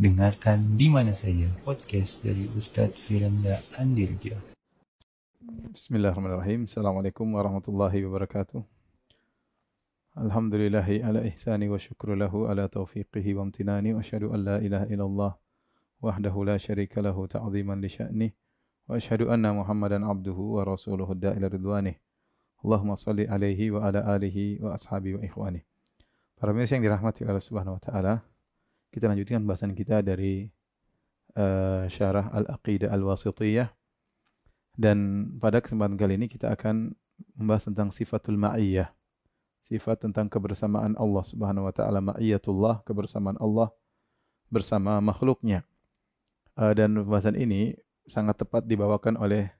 Dengarkan di mana saja podcast dari Ustadz Firanda Andirja. Bismillahirrahmanirrahim. Assalamualaikum warahmatullahi wabarakatuh. Alhamdulillahi ala ihsani wa syukru lahu ala taufiqihi wa amtinani wa asyhadu an la ilaha illallah wahdahu la syarika lahu ta'ziman li sya'nih wa asyhadu anna Muhammadan abduhu wa rasuluhu da'ila ridwanih. Allahumma salli alaihi wa ala alihi wa ashabi wa. Para pemirsa yang dirahmati Allah Subhanahu wa taala, kita lanjutkan bahasan kita dari uh, syarah Al-Aqidah Al-Wasithiyah dan pada kesempatan kali ini kita akan membahas tentang sifatul ma'iyah. Sifat tentang kebersamaan Allah Subhanahu wa taala, ma'iyatullah, kebersamaan Allah bersama makhluknya. Uh, dan pembahasan ini sangat tepat dibawakan oleh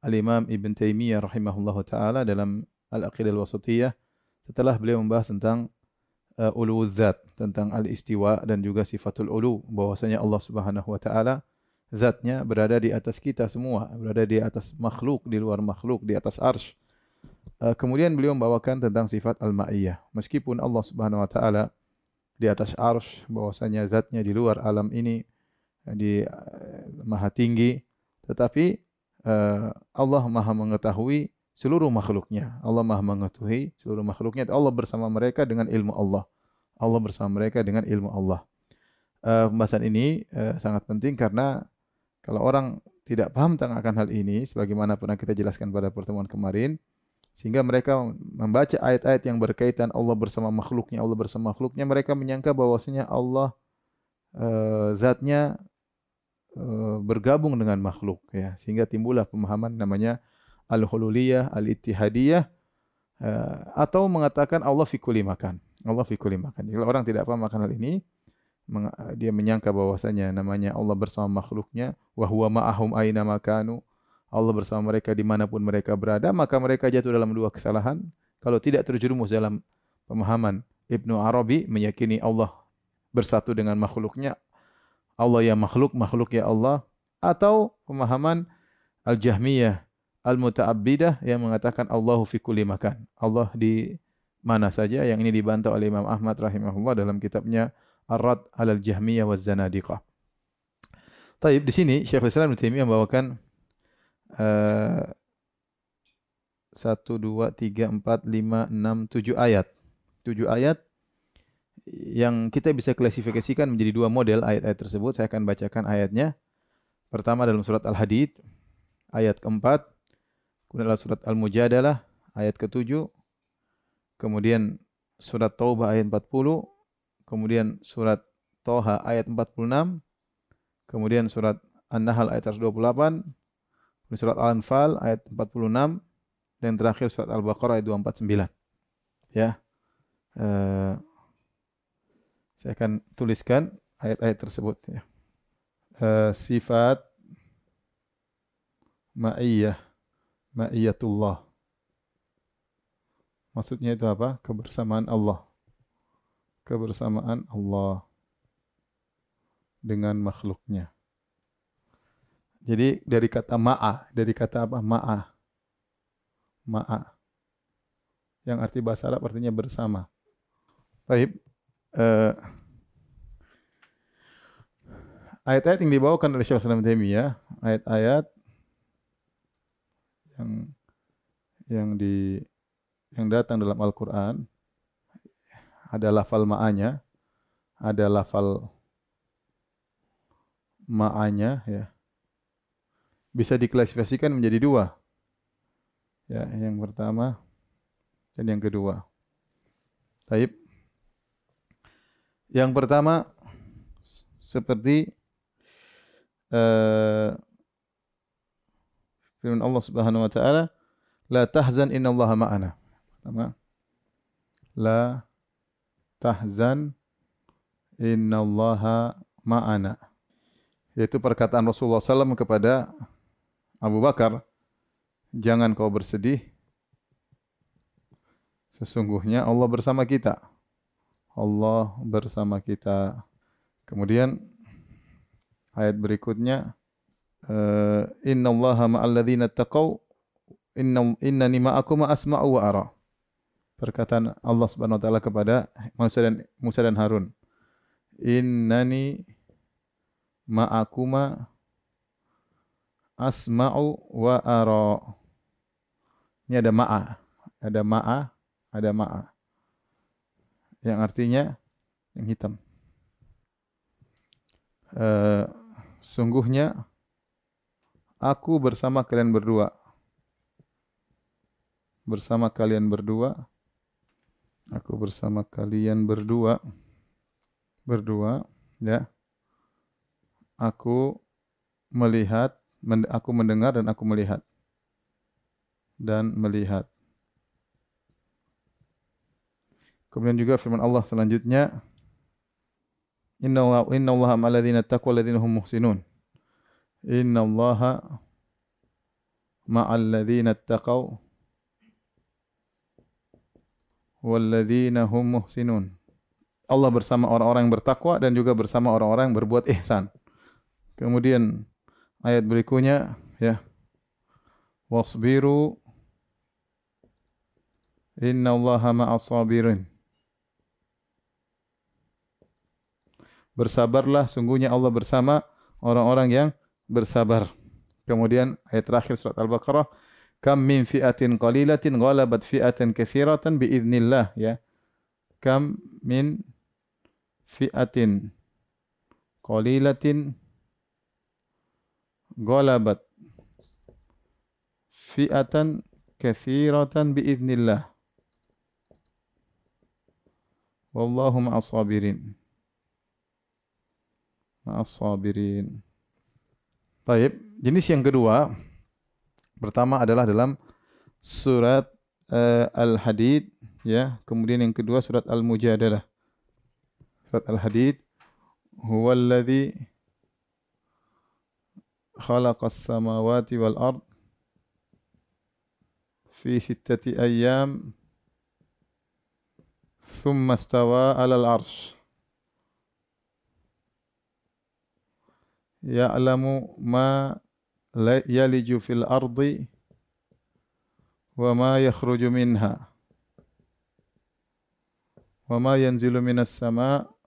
Al-Imam Ibn Taimiyah rahimahullahu taala dalam Al-Aqidah Al-Wasatiyah setelah beliau membahas tentang uh, ulu zat, tentang al-istiwa dan juga sifatul ulu, bahwasanya Allah Subhanahu wa taala zatnya berada di atas kita semua, berada di atas makhluk, di luar makhluk, di atas arsy Uh, kemudian beliau membawakan tentang sifat al-ma'iyah. Meskipun Allah Subhanahu wa taala di atas arsy bahwasanya zatnya di luar alam ini di uh, maha tinggi, tetapi uh, Allah maha mengetahui seluruh makhluknya. Allah maha mengetahui seluruh makhluknya. Allah bersama mereka dengan ilmu Allah. Allah bersama mereka dengan ilmu Allah. Uh, pembahasan ini uh, sangat penting karena kalau orang tidak paham tentang akan hal ini, sebagaimana pernah kita jelaskan pada pertemuan kemarin, sehingga mereka membaca ayat-ayat yang berkaitan Allah bersama makhluknya, Allah bersama makhluknya, mereka menyangka bahwasanya Allah uh, zatnya uh, bergabung dengan makhluk ya, sehingga timbullah pemahaman namanya al-hululiyah, al-ittihadiyah uh, atau mengatakan Allah fi kulli makan. Allah fi kulli makan. Kalau orang tidak paham akan hal ini, dia menyangka bahwasanya namanya Allah bersama makhluknya wa huwa ma'ahum aina makanu Allah bersama mereka di mana pun mereka berada, maka mereka jatuh dalam dua kesalahan. Kalau tidak terjerumus dalam pemahaman Ibnu Arabi meyakini Allah bersatu dengan makhluknya, Allah ya makhluk, makhluk ya Allah, atau pemahaman Al-Jahmiyah, Al-Muta'abbidah yang mengatakan Allahu fi kulli makan. Allah di mana saja yang ini dibantah oleh Imam Ahmad rahimahullah dalam kitabnya Ar-Rad al-Jahmiyah wa Zanadiqah. Taib di sini Syekh Islam Ibnu Taimiyah membawakan Eh, satu, dua, tiga, empat, lima, enam, tujuh ayat. Tujuh ayat yang kita bisa klasifikasikan menjadi dua model ayat-ayat tersebut. Saya akan bacakan ayatnya. Pertama dalam surat Al-Hadid, ayat keempat. Kemudian dalam surat Al-Mujadalah, ayat ketujuh. Kemudian surat Taubah ayat 40. Kemudian surat Toha ayat 46. Kemudian surat An-Nahl ayat 128 surat Al-Anfal ayat 46 dan terakhir surat Al-Baqarah ayat 249. Ya. Uh, saya akan tuliskan ayat-ayat tersebut ya. Uh, sifat ma'iyah, ma'iyatullah. Maksudnya itu apa? Kebersamaan Allah. Kebersamaan Allah dengan makhluknya. Jadi dari kata ma'a, dari kata apa? Ma'a. Ma'a. Yang arti bahasa Arab artinya bersama. Baik. Uh, ayat-ayat yang dibawakan oleh Syekh Islam Taimiyah, ayat-ayat yang yang di yang datang dalam Al-Qur'an ada lafal ma'anya, ada lafal ma'anya ya bisa diklasifikasikan menjadi dua. Ya, yang pertama dan yang kedua. Taib. Yang pertama seperti uh, firman Allah Subhanahu wa taala, la tahzan innallaha ma'ana. Pertama, la tahzan innallaha ma'ana. Yaitu perkataan Rasulullah SAW kepada Abu Bakar, jangan kau bersedih. Sesungguhnya Allah bersama kita. Allah bersama kita. Kemudian ayat berikutnya Inna allaha ma'alladzina taqaw inna innani ma'akum asma'u wa ara. Perkataan Allah Subhanahu wa taala kepada Musa dan Musa dan Harun. Innani ma'akuma asma'u wa ara. Ini ada ma'a, ada ma'a, ada ma'a. Yang artinya yang hitam. Uh, sungguhnya aku bersama kalian berdua. Bersama kalian berdua. Aku bersama kalian berdua. Berdua, ya. Aku melihat aku mendengar dan aku melihat dan melihat. Kemudian juga firman Allah selanjutnya, Inna inna Allah hum muhsinun. Inna Allah ma'alladzina taqaw walladzina hum muhsinun. Allah bersama orang-orang yang bertakwa dan juga bersama orang-orang yang berbuat ihsan. Kemudian ayat berikutnya ya wasbiru inna allaha ma'as sabirin bersabarlah sungguhnya Allah bersama orang-orang yang bersabar kemudian ayat terakhir surat al-baqarah kam min fi'atin qalilatin ghalabat fi'atan katsiratan biiznillah ya kam min fi'atin qalilatin ghalabat fi'atan katsiratan biiznillah wallahu ma'as sabirin ma'as sabirin Baik, jenis yang kedua pertama adalah dalam surat uh, Al-Hadid ya, kemudian yang kedua surat Al-Mujadalah. Surat Al-Hadid. Huwallazi khalaqas samawati wal ard fi sittati ayyam thumma istawa 'alal 'arsy يعلم ما يلج في الأرض وما يخرج منها وما ينزل من السماء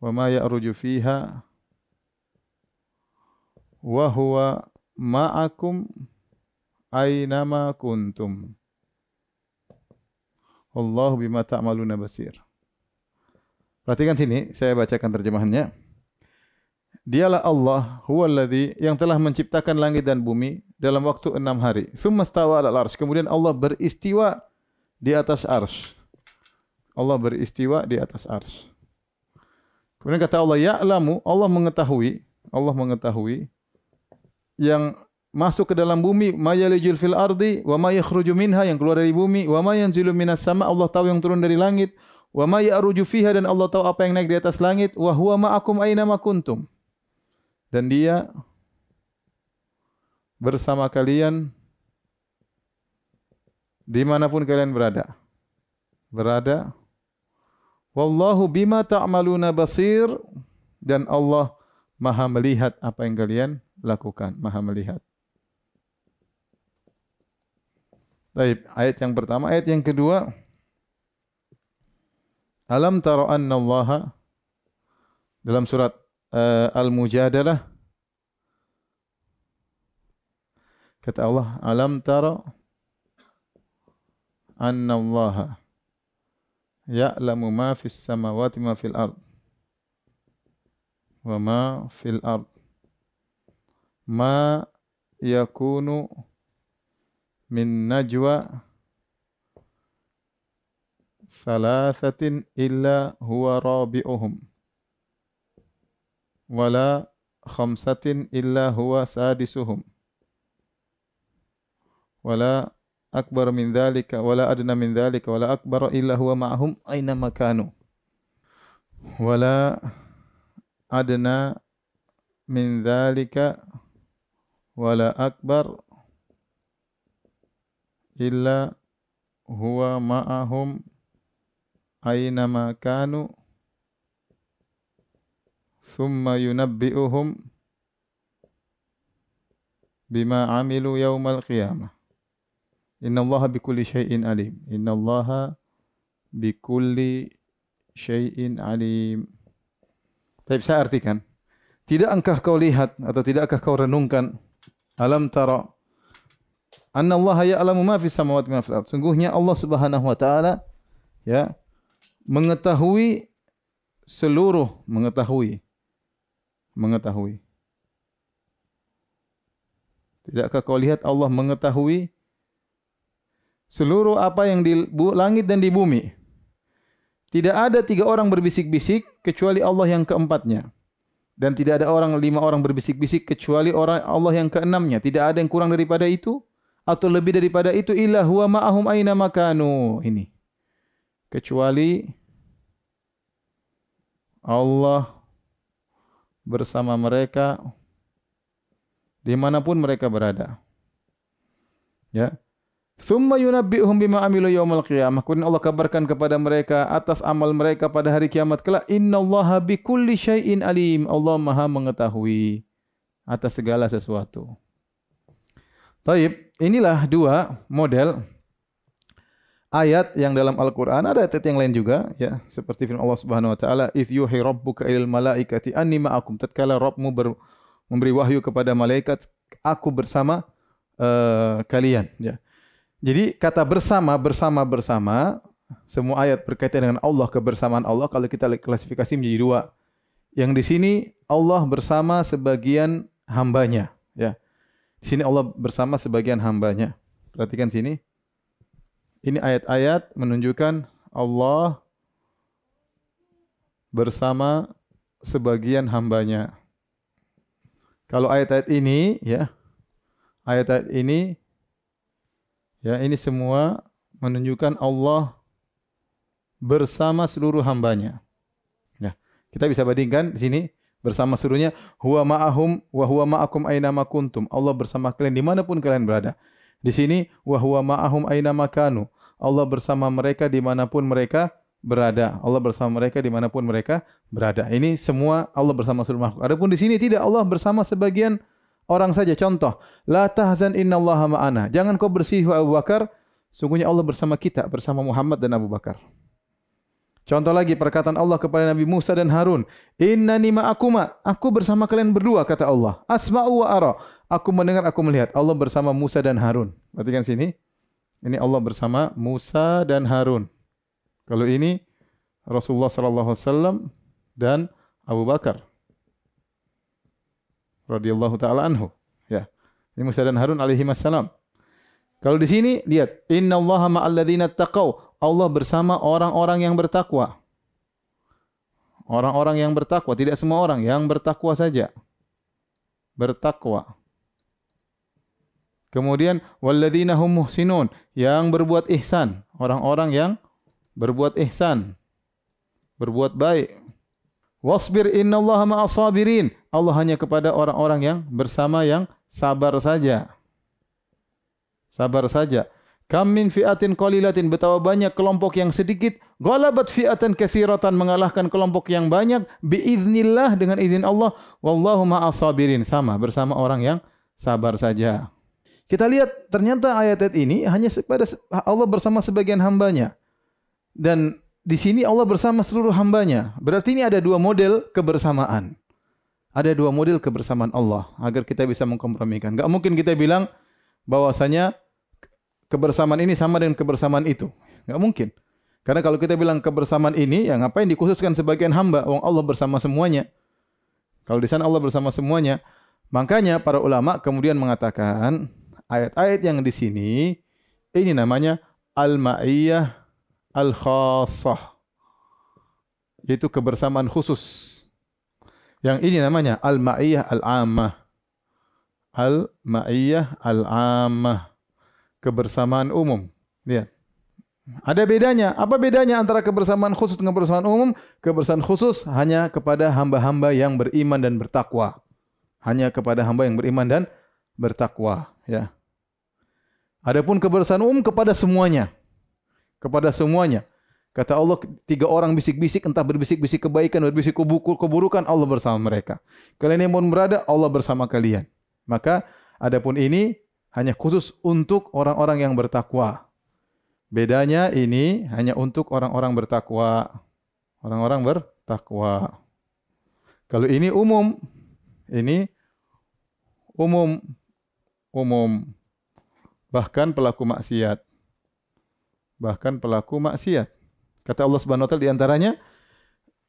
وما يأرج فيها وهو معكم أينما كنتم. والله بما تعملون بصير. Perhatikan sini, saya bacakan terjemahannya. Dialah Allah, huwallazi yang telah menciptakan langit dan bumi dalam waktu enam hari. Summa stawa al arsh. Kemudian Allah beristiwa di atas arsh. Allah beristiwa di atas arsh. Kemudian kata Allah, ya'lamu, Allah mengetahui, Allah mengetahui yang masuk ke dalam bumi, ma yalijul fil ardi wa ma yakhruju minha yang keluar dari bumi, wa ma yanzilu minas sama, Allah tahu yang turun dari langit, wa ma ya'ruju fiha dan Allah tahu apa yang naik di atas langit, wa huwa ma'akum aina ma kuntum. Dan dia bersama kalian di mana pun kalian berada. Berada Wallahu bima ta'maluna basir dan Allah Maha melihat apa yang kalian lakukan, Maha melihat. Baik, ayat yang pertama, ayat yang kedua. Alam tara anna Allah dalam surat uh, Al-Mujadalah. Kata Allah, alam tara anna Allah ya'lamu ma fis samawati ma fil ard wa ma fil ard ma yakunu min najwa thalathatin illa huwa rabi'uhum. Wala khamsatin illa huwa sadisuhum. Wala akbar min dzalika wala adna min dzalika wala akbar illa huwa ma'hum aina makanu wala adna min dzalika wala akbar illa huwa ma'ahum aina makanu thumma yunabbi'uhum bima amilu yaumal qiyamah Innallaha bikulli syai'in alim. Innallaha bikulli syai'in alim. Tapi saya artikan. Tidak engkau kau lihat atau tidakkah kau renungkan alam tara anna Allah ya'lamu ma fis samawati ma fil ard. Sungguhnya Allah Subhanahu wa taala ya mengetahui seluruh mengetahui mengetahui Tidakkah kau lihat Allah mengetahui seluruh apa yang di langit dan di bumi? Tidak ada tiga orang berbisik-bisik kecuali Allah yang keempatnya. Dan tidak ada orang lima orang berbisik-bisik kecuali orang Allah yang keenamnya. Tidak ada yang kurang daripada itu atau lebih daripada itu illa huwa ma'ahum aina makanu. Ini. Kecuali Allah bersama mereka di mana pun mereka berada. Ya. Thumma yunabbi'uhum bima amilu yawmal qiyamah. Kemudian Allah kabarkan kepada mereka atas amal mereka pada hari kiamat kelak. Innallaha bikulli syai'in alim. Allah Maha mengetahui atas segala sesuatu. Taib, inilah dua model ayat yang dalam Al-Qur'an ada ayat yang lain juga ya seperti firman Allah Subhanahu wa taala if yuhi rabbuka ilal malaikati anni ma'akum tatkala Rabbmu ber, memberi wahyu kepada malaikat, aku bersama uh, kalian. Ya. Jadi kata bersama, bersama, bersama, semua ayat berkaitan dengan Allah, kebersamaan Allah, kalau kita klasifikasi menjadi dua. Yang di sini Allah bersama sebagian hambanya. Ya. Di sini Allah bersama sebagian hambanya. Perhatikan sini. Ini ayat-ayat menunjukkan Allah bersama sebagian hambanya. Kalau ayat-ayat ini ya, ayat-ayat ini ya ini semua menunjukkan Allah bersama seluruh hambanya. Ya, kita bisa bandingkan di sini bersama seluruhnya huwa ma'ahum wa ma'akum. Allah bersama kalian di mana pun kalian berada. Di sini wa huwa ma'ahum aina makanu. Allah bersama mereka di mana pun mereka berada. Allah bersama mereka di mana pun mereka berada. Ini semua Allah bersama seluruh makhluk. Adapun di sini tidak Allah bersama sebagian orang saja. Contoh, la tahzan innallaha ma'ana. Jangan kau bersih Abu Bakar, sungguhnya Allah bersama kita, bersama Muhammad dan Abu Bakar. Contoh lagi perkataan Allah kepada Nabi Musa dan Harun, "Innani ma'akuma." Aku bersama kalian berdua kata Allah. Asma'u wa ara. Aku mendengar, aku melihat. Allah bersama Musa dan Harun. Perhatikan sini. Ini Allah bersama Musa dan Harun. Kalau ini Rasulullah sallallahu alaihi wasallam dan Abu Bakar radhiyallahu taala anhu. Ya. Ini Musa dan Harun alaihi wassalam. Kalau di sini lihat, innallaha ma'al ladzina taqau. Allah bersama orang-orang yang bertakwa. Orang-orang yang bertakwa, tidak semua orang yang bertakwa saja. Bertakwa. Kemudian walladzina hum muhsinun, yang berbuat ihsan, orang-orang yang berbuat ihsan, berbuat baik. Wasbir innallaha ma'as sabirin. Allah hanya kepada orang-orang yang bersama yang sabar saja. Sabar saja. Kam min fi'atin qalilatin betapa banyak kelompok yang sedikit ghalabat fi'atan katsiratan mengalahkan kelompok yang banyak biiznillah dengan izin Allah wallahu ma'as sabirin sama bersama orang yang sabar saja. Kita lihat ternyata ayat-ayat ini hanya kepada Allah bersama sebagian hambanya. Dan di sini Allah bersama seluruh hambanya. Berarti ini ada dua model kebersamaan. Ada dua model kebersamaan Allah agar kita bisa mengkompromikan. Gak mungkin kita bilang bahwasanya kebersamaan ini sama dengan kebersamaan itu. Gak mungkin. Karena kalau kita bilang kebersamaan ini, ya ngapain dikhususkan sebagian hamba? Wong Allah bersama semuanya. Kalau di sana Allah bersama semuanya, makanya para ulama kemudian mengatakan ayat-ayat yang di sini ini namanya al-ma'iyah al-khassah yaitu kebersamaan khusus. Yang ini namanya al-ma'iyah al-ammah. Al-ma'iyah al-ammah. Kebersamaan umum. Lihat. Ada bedanya. Apa bedanya antara kebersamaan khusus dengan kebersamaan umum? Kebersamaan khusus hanya kepada hamba-hamba yang beriman dan bertakwa. Hanya kepada hamba yang beriman dan bertakwa, ya. Adapun kebersamaan umum kepada semuanya kepada semuanya. Kata Allah, tiga orang bisik-bisik, entah berbisik-bisik kebaikan, berbisik keburukan, Allah bersama mereka. Kalian yang mau berada, Allah bersama kalian. Maka, adapun ini hanya khusus untuk orang-orang yang bertakwa. Bedanya ini hanya untuk orang-orang bertakwa. Orang-orang bertakwa. Kalau ini umum, ini umum, umum. Bahkan pelaku maksiat. Bahkan pelaku maksiat. Kata Allah Subhanahu wa taala di antaranya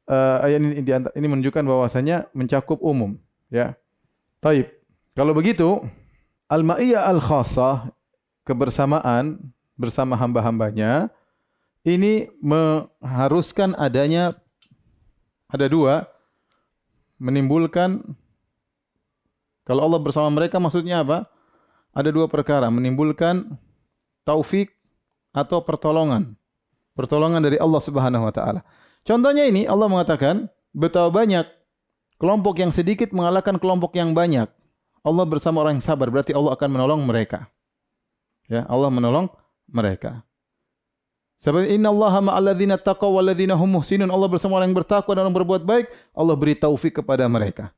uh, ayat ini, ini menunjukkan bahwasanya mencakup umum, ya. Taib. Kalau begitu, al-ma'iyah al-khassah, kebersamaan bersama hamba-hambanya, ini mengharuskan adanya ada dua, menimbulkan kalau Allah bersama mereka maksudnya apa? Ada dua perkara, menimbulkan taufik atau pertolongan. Pertolongan dari Allah Subhanahu wa taala. Contohnya ini Allah mengatakan betapa banyak kelompok yang sedikit mengalahkan kelompok yang banyak. Allah bersama orang yang sabar berarti Allah akan menolong mereka. Ya, Allah menolong mereka. Seperti inna Allah ma'alladzina taqaw walladzina hum muhsinun. Allah bersama orang yang bertakwa dan orang berbuat baik, Allah beri taufik kepada mereka.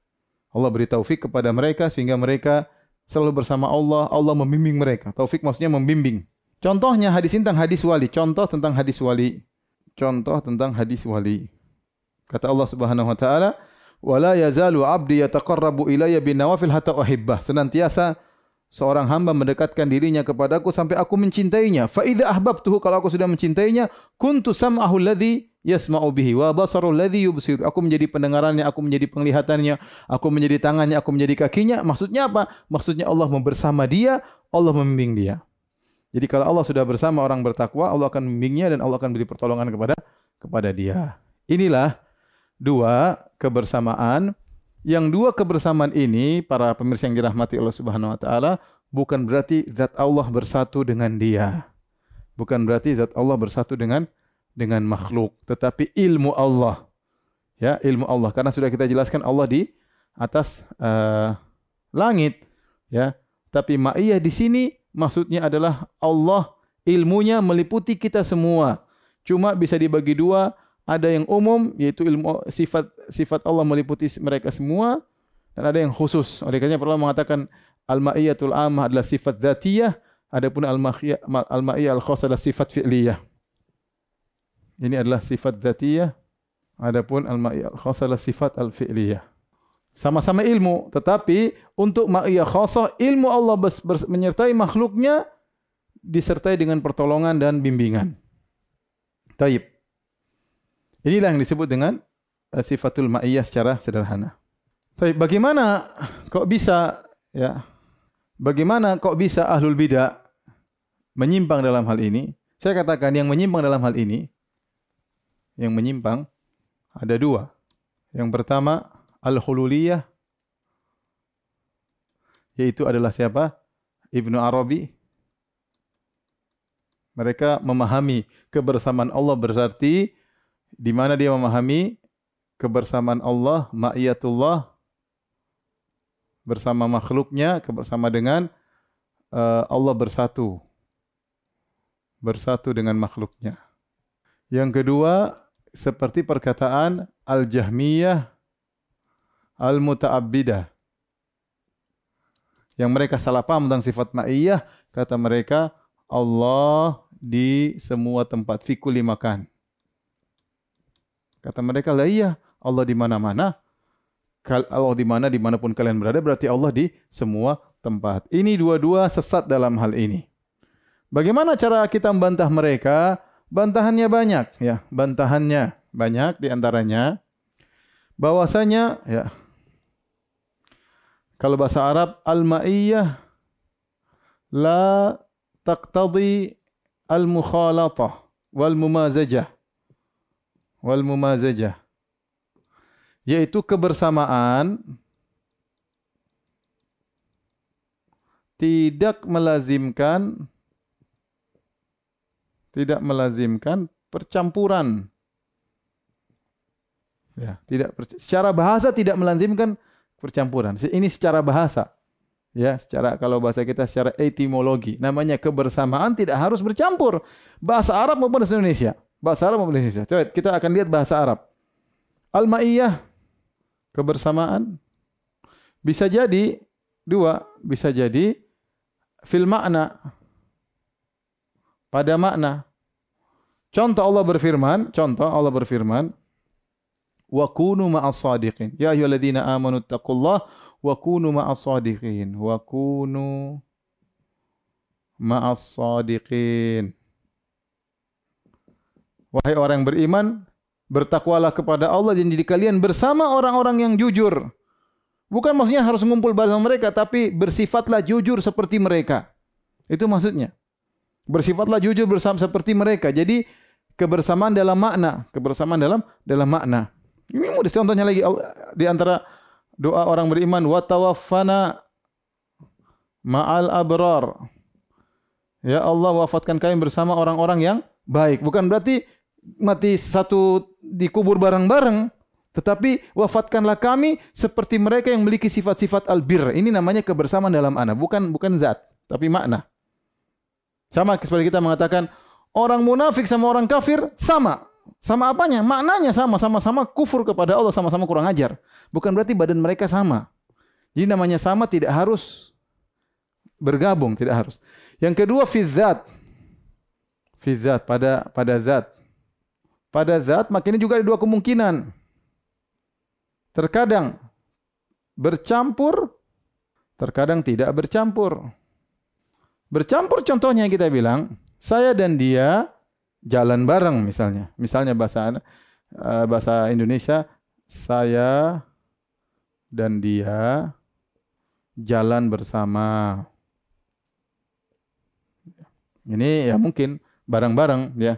Allah beri taufik kepada mereka sehingga mereka selalu bersama Allah, Allah membimbing mereka. Taufik maksudnya membimbing. Contohnya hadis tentang hadis wali, contoh tentang hadis wali. Contoh tentang hadis wali. Kata Allah Subhanahu wa taala, "Wala yazalu 'abdi yataqarrabu ilayya bin nawafil hatta uhibbah." Senantiasa seorang hamba mendekatkan dirinya kepadaku sampai aku mencintainya. Fa idza ahbabtuhu kalau aku sudah mencintainya, kuntu sam'ahu alladhi yasma'u bihi wa basaru alladhi yubsir. Aku menjadi pendengarannya, aku menjadi penglihatannya, aku menjadi tangannya, aku menjadi kakinya. Maksudnya apa? Maksudnya Allah bersama dia, Allah membimbing dia. Jadi kalau Allah sudah bersama orang bertakwa, Allah akan membimbingnya dan Allah akan beri pertolongan kepada kepada dia. Inilah dua kebersamaan yang dua kebersamaan ini para pemirsa yang dirahmati Allah Subhanahu wa taala bukan berarti zat Allah bersatu dengan dia. Bukan berarti zat Allah bersatu dengan dengan makhluk, tetapi ilmu Allah. Ya, ilmu Allah. Karena sudah kita jelaskan Allah di atas uh, langit, ya. Tapi ma'iyah di sini maksudnya adalah Allah ilmunya meliputi kita semua. Cuma bisa dibagi dua, ada yang umum yaitu ilmu sifat sifat Allah meliputi mereka semua dan ada yang khusus. Oleh karena Allah mengatakan al-ma'iyatul ammah adalah sifat dzatiyah, adapun al-ma'iyah al-khassah adalah sifat fi'liyah. Ini adalah sifat dzatiyah. Adapun al-ma'iyah khassah adalah sifat al-fi'liyah. Sama-sama ilmu, tetapi untuk ma'iyah khassah ilmu Allah menyertai makhluknya disertai dengan pertolongan dan bimbingan. Taib. Inilah yang disebut dengan uh, sifatul ma'iyah secara sederhana. Taib. Bagaimana kok bisa ya? Bagaimana kok bisa ahlul bidah menyimpang dalam hal ini? Saya katakan yang menyimpang dalam hal ini yang menyimpang ada dua. Yang pertama al-hululiyah yaitu adalah siapa? Ibnu Arabi. Mereka memahami kebersamaan Allah berarti di mana dia memahami kebersamaan Allah, ma'iyatullah bersama makhluknya, bersama dengan uh, Allah bersatu. Bersatu dengan makhluknya. Yang kedua, seperti perkataan Al-Jahmiyah Al-Muta'abbidah. Yang mereka salah paham tentang sifat ma'iyah, kata mereka Allah di semua tempat fikul makan. Kata mereka, lah iya, Allah di mana-mana. Allah di mana di mana pun kalian berada berarti Allah di semua tempat. Ini dua-dua sesat dalam hal ini. Bagaimana cara kita membantah mereka? Bantahannya banyak. Ya, bantahannya banyak di antaranya bahwasanya ya kalau bahasa Arab al-ma'iyah la taqtadi al-mukhalatah wal mumazajah wal mumazajah yaitu kebersamaan tidak melazimkan tidak melazimkan percampuran. Ya, tidak secara bahasa tidak melazimkan percampuran. Ini secara bahasa. Ya, secara kalau bahasa kita secara etimologi, namanya kebersamaan tidak harus bercampur. Bahasa Arab maupun bahasa Indonesia. Bahasa Arab maupun Indonesia. Coba kita akan lihat bahasa Arab. Al-ma'iyah kebersamaan bisa jadi dua, bisa jadi fil makna pada makna. Contoh Allah berfirman, contoh Allah berfirman, wa kunu sadiqin. Ya ayyuhalladzina amanu taqullaha wa kunu ma'as sadiqin. Wa kunu sadiqin. Wahai orang yang beriman, bertakwalah kepada Allah dan jadi kalian bersama orang-orang yang jujur. Bukan maksudnya harus ngumpul bersama mereka, tapi bersifatlah jujur seperti mereka. Itu maksudnya. Bersifatlah jujur bersama seperti mereka. Jadi kebersamaan dalam makna, kebersamaan dalam dalam makna. Ini mudah contohnya lagi di antara doa orang beriman wa tawaffana ma'al abrar. Ya Allah wafatkan kami bersama orang-orang yang baik. Bukan berarti mati satu dikubur bareng-bareng, tetapi wafatkanlah kami seperti mereka yang memiliki sifat-sifat albir. Ini namanya kebersamaan dalam ana, bukan bukan zat, tapi makna. Sama seperti kita mengatakan orang munafik sama orang kafir sama. Sama apanya? Maknanya sama, sama-sama kufur kepada Allah, sama-sama kurang ajar. Bukan berarti badan mereka sama. Jadi namanya sama tidak harus bergabung, tidak harus. Yang kedua fizat. Fizat pada pada zat. Pada zat maka ini juga ada dua kemungkinan. Terkadang bercampur, terkadang tidak bercampur. Bercampur contohnya yang kita bilang, saya dan dia jalan bareng misalnya. Misalnya bahasa uh, bahasa Indonesia, saya dan dia jalan bersama. Ini ya mungkin bareng-bareng ya.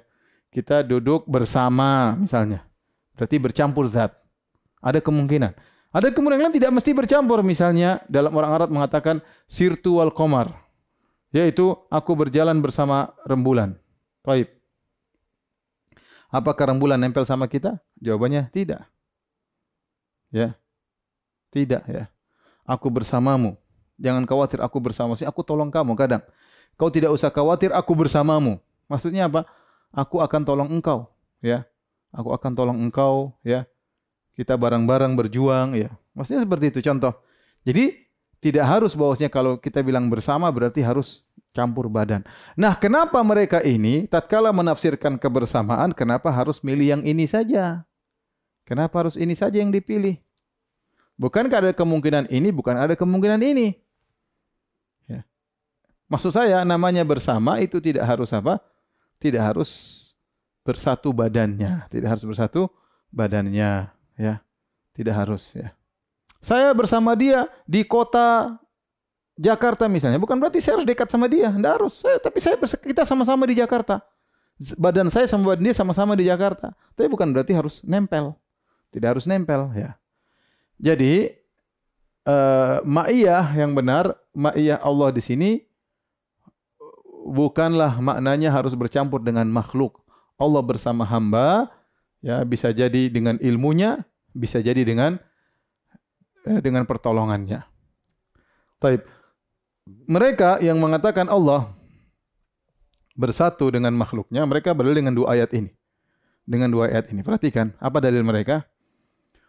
Kita duduk bersama misalnya. Berarti bercampur zat. Ada kemungkinan. Ada kemungkinan tidak mesti bercampur misalnya dalam orang Arab mengatakan sirtu komar yaitu aku berjalan bersama rembulan. Baik. Apakah rembulan nempel sama kita? Jawabannya tidak. Ya. Tidak ya. Aku bersamamu. Jangan khawatir aku bersama sih. Aku tolong kamu kadang. Kau tidak usah khawatir aku bersamamu. Maksudnya apa? Aku akan tolong engkau, ya. Aku akan tolong engkau, ya. Kita bareng-bareng berjuang, ya. Maksudnya seperti itu contoh. Jadi tidak harus bahwasanya kalau kita bilang bersama berarti harus campur badan. Nah, kenapa mereka ini tatkala menafsirkan kebersamaan kenapa harus milih yang ini saja? Kenapa harus ini saja yang dipilih? Bukankah ada kemungkinan ini, bukan ada kemungkinan ini? Ya. Maksud saya namanya bersama itu tidak harus apa? Tidak harus bersatu badannya, tidak harus bersatu badannya, ya. Tidak harus ya. Saya bersama dia di kota Jakarta misalnya, bukan berarti saya harus dekat sama dia, tidak harus. Saya, tapi saya kita sama-sama di Jakarta. Badan saya sama badan dia sama-sama di Jakarta. Tapi bukan berarti harus nempel. Tidak harus nempel ya. Jadi uh, ma'iyah yang benar, ma'iyah Allah di sini bukanlah maknanya harus bercampur dengan makhluk. Allah bersama hamba ya bisa jadi dengan ilmunya, bisa jadi dengan dengan pertolongannya. Taib. Mereka yang mengatakan Allah bersatu dengan makhluknya, mereka berdalil dengan dua ayat ini. Dengan dua ayat ini. Perhatikan, apa dalil mereka?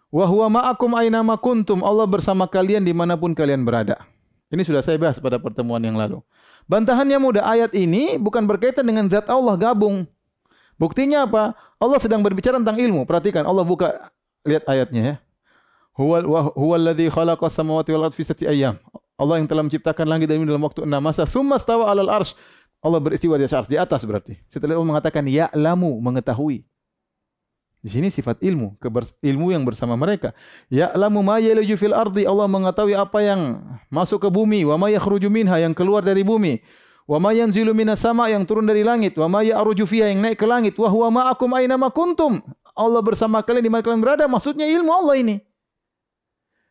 Wa huwa ma'akum aina ma kuntum. Allah bersama kalian di mana pun kalian berada. Ini sudah saya bahas pada pertemuan yang lalu. Bantahannya mudah. Ayat ini bukan berkaitan dengan zat Allah gabung. Buktinya apa? Allah sedang berbicara tentang ilmu. Perhatikan, Allah buka lihat ayatnya ya. Huwa huwa alladhi khalaqa samawati wal ardi fi sittati ayyam. Allah yang telah menciptakan langit dan bumi dalam waktu enam masa. Tsumma stawa 'alal arsy. Allah beristiwa di atas di atas berarti. Setelah Allah mengatakan ya'lamu mengetahui. Di sini sifat ilmu, ilmu yang bersama mereka. Ya'lamu ma yaliju fil ardi. Allah mengetahui apa yang masuk ke bumi, wa ma yakhruju minha yang keluar dari bumi. Wa ma yanzilu sama yang turun dari langit, wa ma ya'ruju fiha yang naik ke langit, wa huwa ma'akum aina kuntum. Allah bersama kalian di mana kalian berada, maksudnya ilmu Allah ini.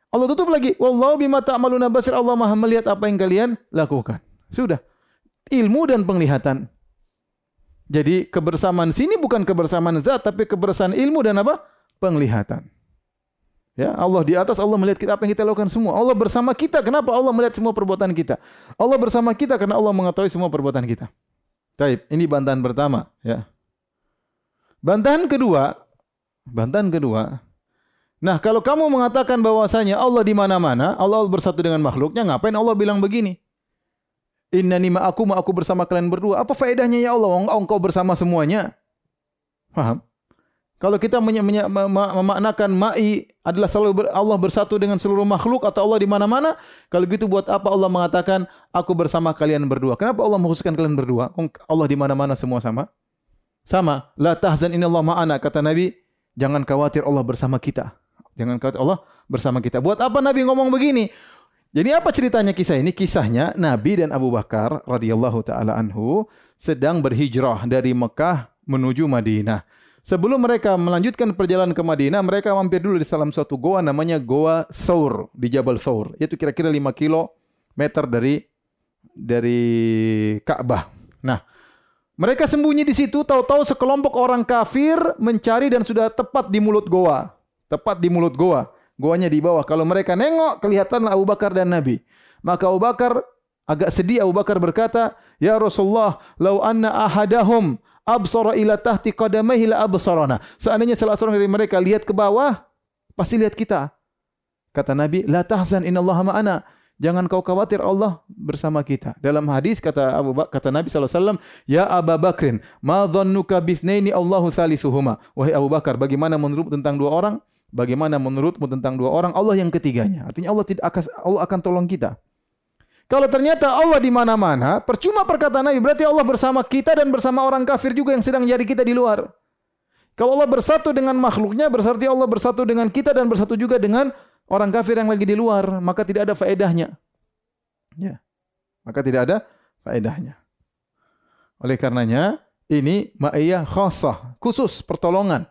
Allah tutup lagi. Wallahu bima ta'maluna basir. Allah Maha melihat apa yang kalian lakukan. Sudah. Ilmu dan penglihatan. Jadi kebersamaan sini bukan kebersamaan zat tapi kebersamaan ilmu dan apa? Penglihatan. Ya, Allah di atas Allah melihat kita apa yang kita lakukan semua. Allah bersama kita. Kenapa Allah melihat semua perbuatan kita? Allah bersama kita karena Allah mengetahui semua perbuatan kita. Taib, ini bantahan pertama, ya. Bantahan kedua, bantahan kedua, Nah, kalau kamu mengatakan bahwasanya Allah di mana-mana, Allah bersatu dengan makhluknya, ngapain Allah bilang begini? Innani ma'akum, aku bersama kalian berdua. Apa faedahnya ya Allah? Engkau bersama semuanya. Paham? Kalau kita memaknakan ma'i adalah selalu ber- Allah bersatu dengan seluruh makhluk atau Allah di mana-mana, kalau gitu buat apa Allah mengatakan aku bersama kalian berdua? Kenapa Allah mengkhususkan kalian berdua? Allah di mana-mana semua sama. Sama. La tahzan inallah ma'ana kata Nabi, jangan khawatir Allah bersama kita. Jangan khawatir Allah bersama kita. Buat apa Nabi ngomong begini? Jadi apa ceritanya kisah ini? Kisahnya Nabi dan Abu Bakar radhiyallahu taala anhu sedang berhijrah dari Mekah menuju Madinah. Sebelum mereka melanjutkan perjalanan ke Madinah, mereka mampir dulu di salah suatu goa namanya Goa Thawr di Jabal Thawr. Itu kira-kira 5 kilometer dari dari Ka'bah. Nah, mereka sembunyi di situ, tahu-tahu sekelompok orang kafir mencari dan sudah tepat di mulut goa. Tepat di mulut goa. Goanya di bawah. Kalau mereka nengok, kelihatanlah Abu Bakar dan Nabi. Maka Abu Bakar agak sedih Abu Bakar berkata, "Ya Rasulullah, lau anna ahadahum absara ila tahti qadamaihi la absarana." Seandainya salah seorang dari mereka lihat ke bawah, pasti lihat kita. Kata Nabi, "La tahzan innallaha ma'ana." Jangan kau khawatir Allah bersama kita. Dalam hadis kata Abu Bak kata Nabi SAW, Ya Abu Bakrin, ma dhannuka bithnaini Allahu salisuhuma. Wahai Abu Bakar, bagaimana menurutmu tentang dua orang? Bagaimana menurutmu tentang dua orang? Allah yang ketiganya. Artinya Allah tidak akan Allah akan tolong kita. Kalau ternyata Allah di mana-mana, percuma perkataan Nabi, berarti Allah bersama kita dan bersama orang kafir juga yang sedang jadi kita di luar. Kalau Allah bersatu dengan makhluknya, berarti Allah bersatu dengan kita dan bersatu juga dengan orang kafir yang lagi di luar, maka tidak ada faedahnya. Ya. Maka tidak ada faedahnya. Oleh karenanya, ini ma'iyah khasah, khusus pertolongan.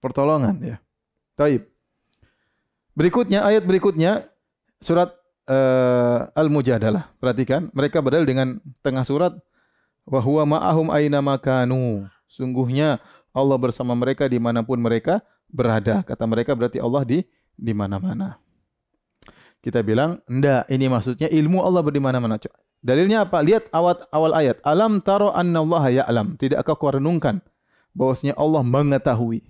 Pertolongan ya. Taib. Berikutnya ayat berikutnya surat uh, Al-Mujadalah. Perhatikan, mereka berdalil dengan tengah surat wa huwa ma'ahum aina makanu. Sungguhnya Allah bersama mereka di mana pun mereka berada. Kata mereka berarti Allah di di mana-mana. Kita bilang, enggak, ini maksudnya ilmu Allah di mana-mana. Dalilnya apa? Lihat awal, awal ayat. Alam taro Allah ya'lam. Tidakkah kau renungkan bahwasanya Allah mengetahui.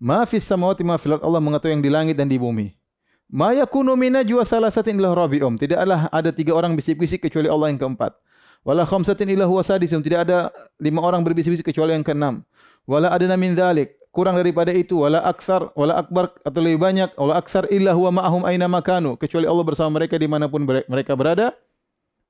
Ma fis samawati ma fil Allah mengetahui yang di langit dan di bumi. Ma yakunu min najwa thalathatin illa rabi'um. Tidaklah ada tiga orang bisik-bisik kecuali Allah yang keempat. Wala khamsatin illa huwa sadisum. Tidak ada lima orang berbisik-bisik kecuali yang keenam. Wala adana min dzalik kurang daripada itu wala aksar wala akbar atau lebih banyak wala aksar illa huwa ma'ahum aina makanu kecuali Allah bersama mereka dimanapun mereka berada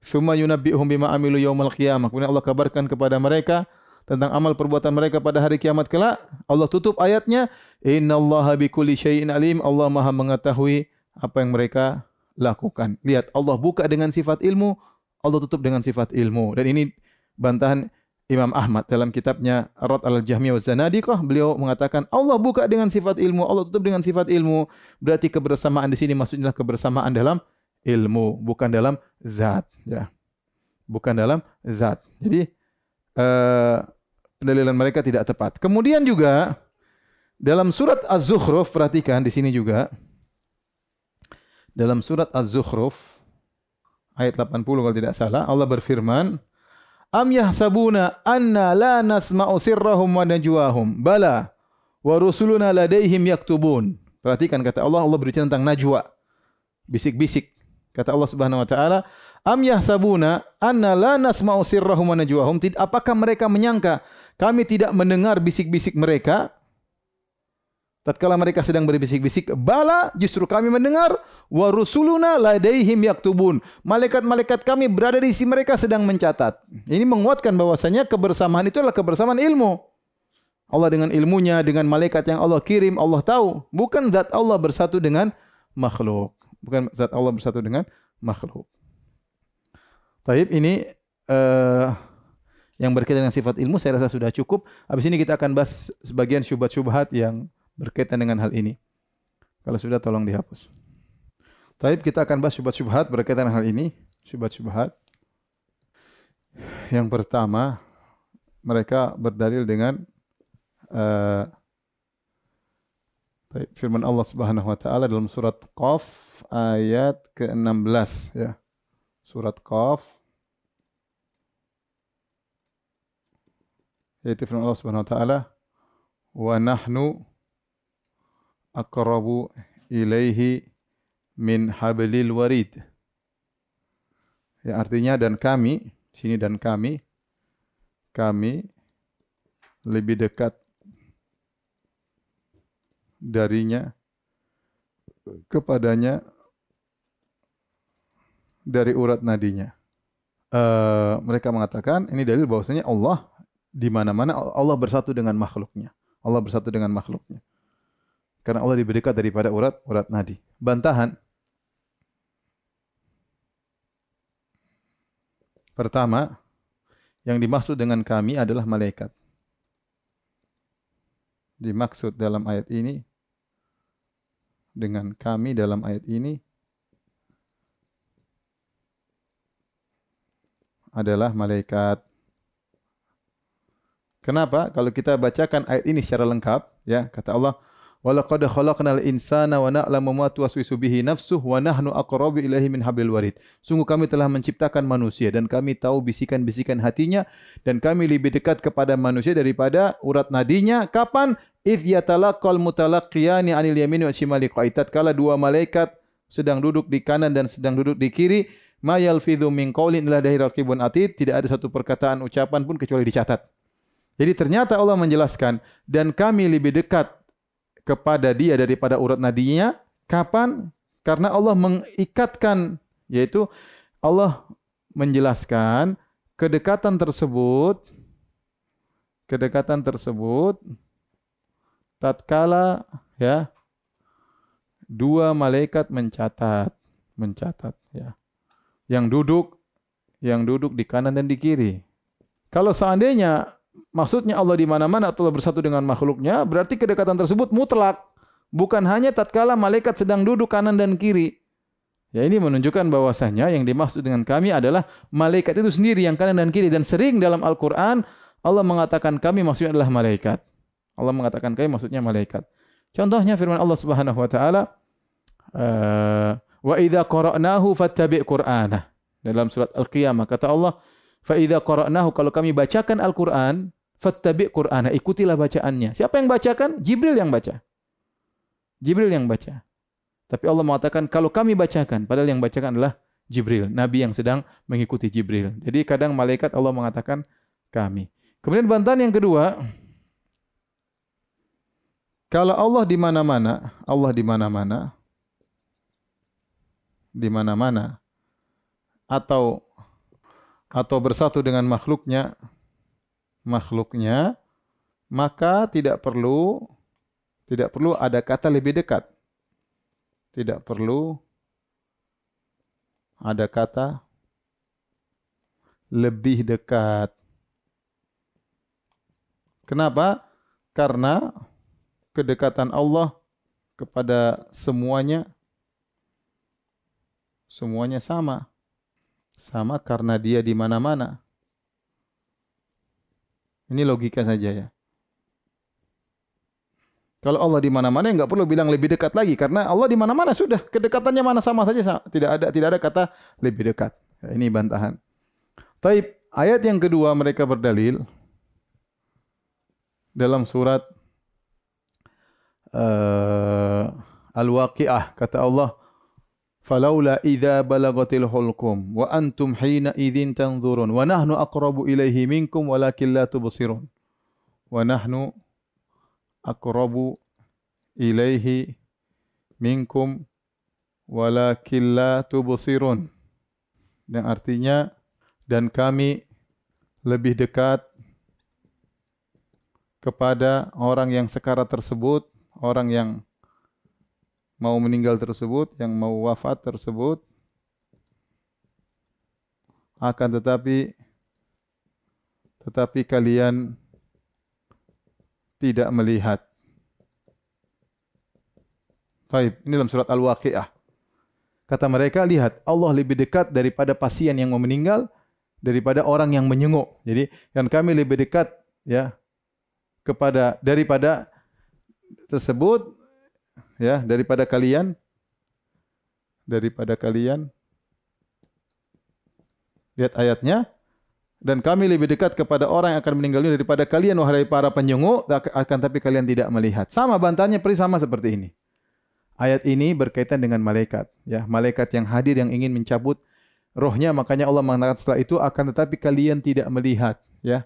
summa yunabbi'uhum bima amilu yaumal qiyamah kemudian Allah kabarkan kepada mereka tentang amal perbuatan mereka pada hari kiamat kelak Allah tutup ayatnya innallaha bikulli syai'in alim Allah Maha mengetahui apa yang mereka lakukan lihat Allah buka dengan sifat ilmu Allah tutup dengan sifat ilmu dan ini bantahan Imam Ahmad dalam kitabnya Rad al-Jahmiyah wa Zanadiqah beliau mengatakan Allah buka dengan sifat ilmu, Allah tutup dengan sifat ilmu. Berarti kebersamaan di sini maksudnya kebersamaan dalam ilmu, bukan dalam zat, ya. Bukan dalam zat. Jadi uh, pendalilan mereka tidak tepat. Kemudian juga dalam surat Az-Zukhruf perhatikan di sini juga dalam surat Az-Zukhruf ayat 80 kalau tidak salah Allah berfirman Am yahsabuna anna la nasma'u sirrahum wa najwahum. Bala wa rusuluna ladaihim yaktubun. Perhatikan kata Allah, Allah berbicara tentang najwa. Bisik-bisik. Kata Allah Subhanahu wa taala, Am yahsabuna anna la nasma'u sirrahum wa najwahum. Apakah mereka menyangka kami tidak mendengar bisik-bisik mereka? Tatkala mereka sedang berbisik-bisik, bala justru kami mendengar wa rusuluna ladaihim yaktubun. Malaikat-malaikat kami berada di sisi mereka sedang mencatat. Ini menguatkan bahwasanya kebersamaan itu adalah kebersamaan ilmu. Allah dengan ilmunya, dengan malaikat yang Allah kirim, Allah tahu. Bukan zat Allah bersatu dengan makhluk. Bukan zat Allah bersatu dengan makhluk. Taib ini uh, yang berkaitan dengan sifat ilmu saya rasa sudah cukup. Habis ini kita akan bahas sebagian syubhat-syubhat yang berkaitan dengan hal ini. Kalau sudah tolong dihapus. Taib kita akan bahas syubhat-syubhat berkaitan dengan hal ini. Syubhat-syubhat. Yang pertama, mereka berdalil dengan uh, firman Allah Subhanahu wa taala dalam surat Qaf ayat ke-16 ya. Surat Qaf yaitu firman Allah Subhanahu wa taala wa nahnu aqrabu ilaihi min hablil warid. Ya artinya dan kami, sini dan kami, kami lebih dekat darinya kepadanya dari urat nadinya. Uh, mereka mengatakan ini dalil bahwasanya Allah di mana-mana Allah bersatu dengan makhluknya. Allah bersatu dengan makhluknya. Karena Allah lebih dekat daripada urat urat nadi. Bantahan Pertama, yang dimaksud dengan kami adalah malaikat. Dimaksud dalam ayat ini dengan kami dalam ayat ini adalah malaikat. Kenapa? Kalau kita bacakan ayat ini secara lengkap, ya, kata Allah, Walaqad khalaqnal insana wa na'lamu ma tuwaswisu bihi nafsuhu wa nahnu aqrabu ilaihi min hablil warid. Sungguh kami telah menciptakan manusia dan kami tahu bisikan-bisikan hatinya dan kami lebih dekat kepada manusia daripada urat nadinya. Kapan? Idh yatalaqal mutalaqqiyani 'anil yamini wa shimali qaitat kala dua malaikat sedang duduk di kanan dan sedang duduk di kiri ma yalfidhu min qaulin illa dahi raqibun atid tidak ada satu perkataan ucapan pun kecuali dicatat. Jadi ternyata Allah menjelaskan dan kami lebih dekat kepada dia daripada urat nadinya. Kapan? Karena Allah mengikatkan, yaitu Allah menjelaskan kedekatan tersebut, kedekatan tersebut, tatkala ya dua malaikat mencatat, mencatat ya, yang duduk, yang duduk di kanan dan di kiri. Kalau seandainya maksudnya Allah di mana-mana atau Allah bersatu dengan makhluknya, berarti kedekatan tersebut mutlak. Bukan hanya tatkala malaikat sedang duduk kanan dan kiri. Ya ini menunjukkan bahwasanya yang dimaksud dengan kami adalah malaikat itu sendiri yang kanan dan kiri dan sering dalam Al-Qur'an Allah mengatakan kami maksudnya adalah malaikat. Allah mengatakan kami maksudnya malaikat. Contohnya firman Allah Subhanahu wa taala uh, wa idza qara'nahu fattabi' qur'ana. Dalam surat Al-Qiyamah kata Allah Fa idza qara'nahu kalau kami bacakan Al-Qur'an, fattabi' Qur'ana, ikutilah bacaannya. Siapa yang bacakan? Jibril yang baca. Jibril yang baca. Tapi Allah mengatakan kalau kami bacakan, padahal yang bacakan adalah Jibril, nabi yang sedang mengikuti Jibril. Jadi kadang malaikat Allah mengatakan kami. Kemudian bantahan yang kedua, kalau Allah di mana-mana, Allah di mana-mana, di mana-mana, atau atau bersatu dengan makhluknya makhluknya maka tidak perlu tidak perlu ada kata lebih dekat. Tidak perlu ada kata lebih dekat. Kenapa? Karena kedekatan Allah kepada semuanya semuanya sama sama karena dia di mana-mana. Ini logika saja ya. Kalau Allah di mana-mana enggak perlu bilang lebih dekat lagi karena Allah di mana-mana sudah kedekatannya mana sama saja tidak ada tidak ada kata lebih dekat. Ya, ini bantahan. Taib ayat yang kedua mereka berdalil dalam surat uh, Al-Waqiah kata Allah falaula idza balagatil hulqum wa antum hina idzin tanzurun wa nahnu aqrabu ilaihi minkum walakin la tubsirun wa nahnu ilaihi minkum walakin la yang artinya dan kami lebih dekat kepada orang yang sekarat tersebut orang yang mau meninggal tersebut, yang mau wafat tersebut, akan tetapi tetapi kalian tidak melihat. Baik, ini dalam surat Al-Waqiah. Kata mereka, lihat, Allah lebih dekat daripada pasien yang mau meninggal daripada orang yang menyenguk. Jadi, dan kami lebih dekat ya kepada daripada tersebut ya daripada kalian daripada kalian. Lihat ayatnya. Dan kami lebih dekat kepada orang yang akan meninggal dunia daripada kalian wahai para penjenguk akan tapi kalian tidak melihat. Sama bantahannya persis sama seperti ini. Ayat ini berkaitan dengan malaikat ya. Malaikat yang hadir yang ingin mencabut rohnya. Makanya Allah mengatakan setelah itu akan tetapi kalian tidak melihat ya.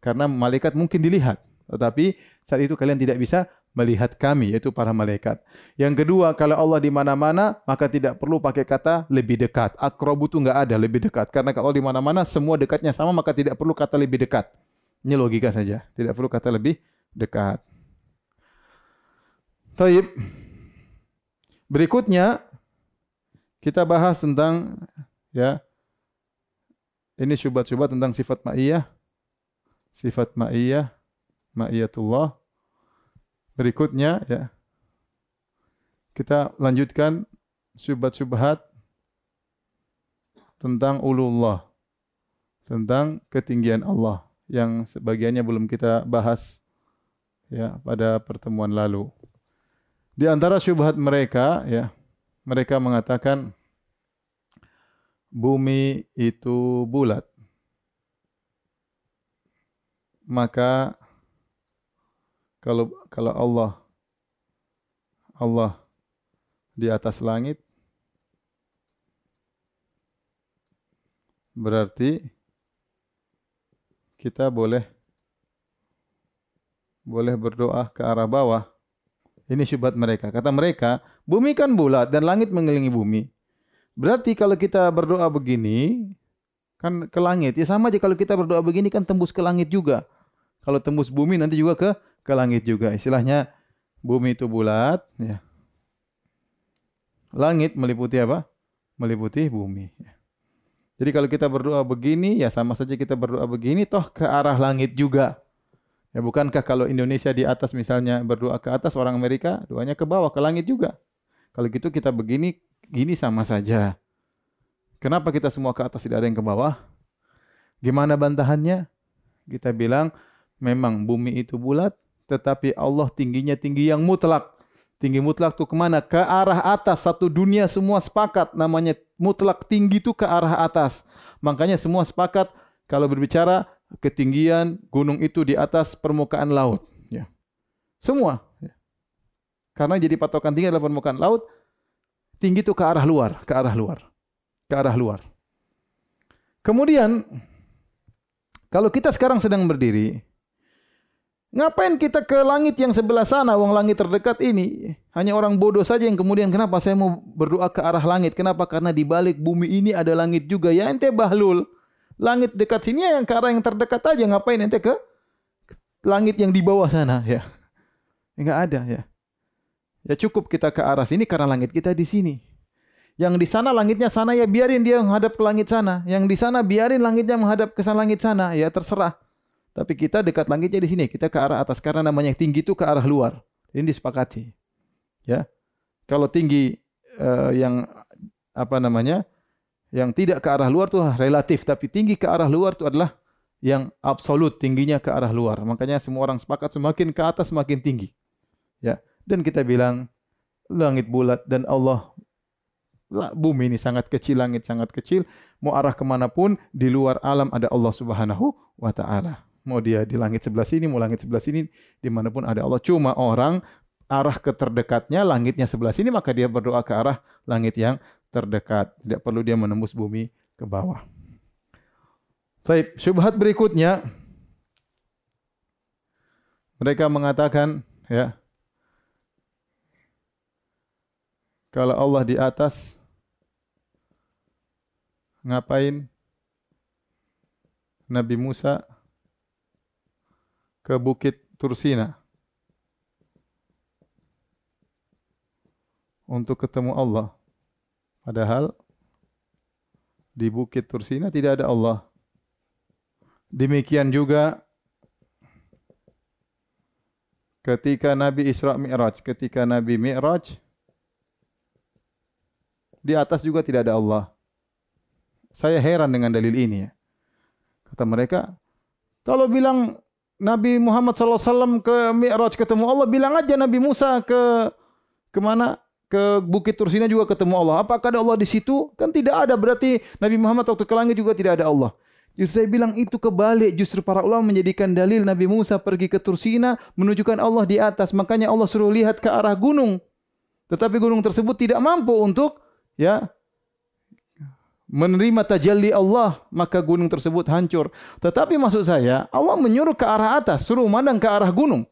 Karena malaikat mungkin dilihat tetapi saat itu kalian tidak bisa melihat kami yaitu para malaikat. Yang kedua, kalau Allah di mana-mana maka tidak perlu pakai kata lebih dekat. Akrobu itu enggak ada lebih dekat karena kalau di mana-mana semua dekatnya sama maka tidak perlu kata lebih dekat. Ini logika saja, tidak perlu kata lebih dekat. Taib. Berikutnya kita bahas tentang ya ini syubhat-syubhat tentang sifat ma'iyah. Sifat ma'iyah, ma'iyatullah. Berikutnya ya. Kita lanjutkan syubhat-syubhat tentang ulullah. Tentang ketinggian Allah yang sebagiannya belum kita bahas ya pada pertemuan lalu. Di antara syubhat mereka ya, mereka mengatakan bumi itu bulat. Maka kalau kalau Allah Allah di atas langit berarti kita boleh boleh berdoa ke arah bawah. Ini syubhat mereka. Kata mereka, bumi kan bulat dan langit mengelilingi bumi. Berarti kalau kita berdoa begini, kan ke langit. Ya sama aja kalau kita berdoa begini kan tembus ke langit juga. Kalau tembus bumi nanti juga ke ke langit juga. Istilahnya bumi itu bulat, ya. Langit meliputi apa? Meliputi bumi. Ya. Jadi kalau kita berdoa begini, ya sama saja kita berdoa begini, toh ke arah langit juga. Ya bukankah kalau Indonesia di atas misalnya berdoa ke atas, orang Amerika doanya ke bawah, ke langit juga. Kalau gitu kita begini, gini sama saja. Kenapa kita semua ke atas tidak ada yang ke bawah? Gimana bantahannya? Kita bilang memang bumi itu bulat, tetapi Allah tingginya tinggi yang mutlak. Tinggi mutlak itu ke mana? Ke arah atas. Satu dunia semua sepakat. Namanya mutlak tinggi itu ke arah atas. Makanya semua sepakat kalau berbicara ketinggian gunung itu di atas permukaan laut. Ya. Semua. Ya. Karena jadi patokan tinggi adalah permukaan laut. Tinggi itu ke arah luar. Ke arah luar. Ke arah luar. Kemudian, kalau kita sekarang sedang berdiri, Ngapain kita ke langit yang sebelah sana, wong langit terdekat ini? Hanya orang bodoh saja yang kemudian kenapa saya mau berdoa ke arah langit? Kenapa? Karena di balik bumi ini ada langit juga. Ya ente bahlul. Langit dekat sini yang ke arah yang terdekat aja. Ngapain ente ke langit yang di bawah sana? Ya, enggak ada ya. Ya cukup kita ke arah sini karena langit kita di sini. Yang di sana langitnya sana ya biarin dia menghadap ke langit sana. Yang di sana biarin langitnya menghadap ke sana langit sana. Ya terserah. Tapi kita dekat langitnya di sini, kita ke arah atas karena namanya tinggi itu ke arah luar. Ini disepakati. Ya. Kalau tinggi uh, yang apa namanya? Yang tidak ke arah luar itu relatif, tapi tinggi ke arah luar itu adalah yang absolut tingginya ke arah luar. Makanya semua orang sepakat semakin ke atas semakin tinggi. Ya. Dan kita bilang langit bulat dan Allah bumi ini sangat kecil, langit sangat kecil. Mau arah ke mana pun di luar alam ada Allah Subhanahu wa Ta'ala. Mau dia di langit sebelah sini, mau langit sebelah sini, di mana pun ada Allah. Cuma orang arah ke terdekatnya, langitnya sebelah sini, maka dia berdoa ke arah langit yang terdekat. Tidak perlu dia menembus bumi ke bawah. Baik, syubhat berikutnya. Mereka mengatakan, ya, kalau Allah di atas, ngapain Nabi Musa ke Bukit Tursina untuk ketemu Allah. Padahal di Bukit Tursina tidak ada Allah. Demikian juga ketika Nabi Isra Mi'raj, ketika Nabi Mi'raj di atas juga tidak ada Allah. Saya heran dengan dalil ini ya. Kata mereka, kalau bilang Nabi Muhammad SAW ke Mi'raj ketemu Allah, bilang aja Nabi Musa ke ke mana? Ke Bukit Tursina juga ketemu Allah. Apakah ada Allah di situ? Kan tidak ada. Berarti Nabi Muhammad waktu ke langit juga tidak ada Allah. Justru saya bilang itu kebalik. Justru para ulama menjadikan dalil Nabi Musa pergi ke Tursina menunjukkan Allah di atas. Makanya Allah suruh lihat ke arah gunung. Tetapi gunung tersebut tidak mampu untuk ya menerima tajalli Allah, maka gunung tersebut hancur. Tetapi maksud saya, Allah menyuruh ke arah atas, suruh mandang ke arah gunung.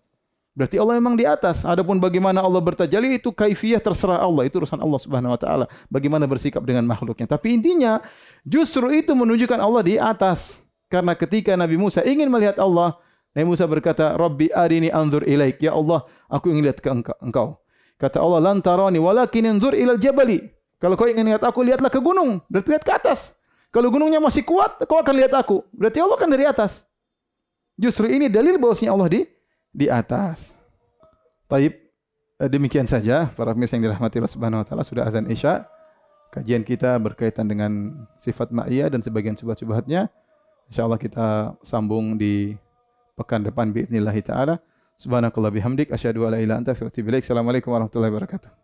Berarti Allah memang di atas. Adapun bagaimana Allah bertajalli itu kaifiyah terserah Allah. Itu urusan Allah Subhanahu wa taala. Bagaimana bersikap dengan makhluknya. Tapi intinya justru itu menunjukkan Allah di atas. Karena ketika Nabi Musa ingin melihat Allah, Nabi Musa berkata, "Rabbi arini anzur ilaik." Ya Allah, aku ingin lihat ke engkau. Kata Allah, "Lan tarani walakin anzur ilal jabali." Kalau kau ingin lihat aku, lihatlah ke gunung. Berarti lihat ke atas. Kalau gunungnya masih kuat, kau akan lihat aku. Berarti Allah kan dari atas. Justru ini dalil bahwasanya Allah di di atas. Taib eh, demikian saja para pemirsa yang dirahmati Allah Subhanahu wa taala sudah azan Isya. Kajian kita berkaitan dengan sifat ma'iyah dan sebagian subhat-subhatnya. Insyaallah kita sambung di pekan depan باذن taala. Subhanakallah bihamdik asyhadu an la ilaha illa anta astaghfiruka wa atubu ilaik. Assalamualaikum warahmatullahi wabarakatuh.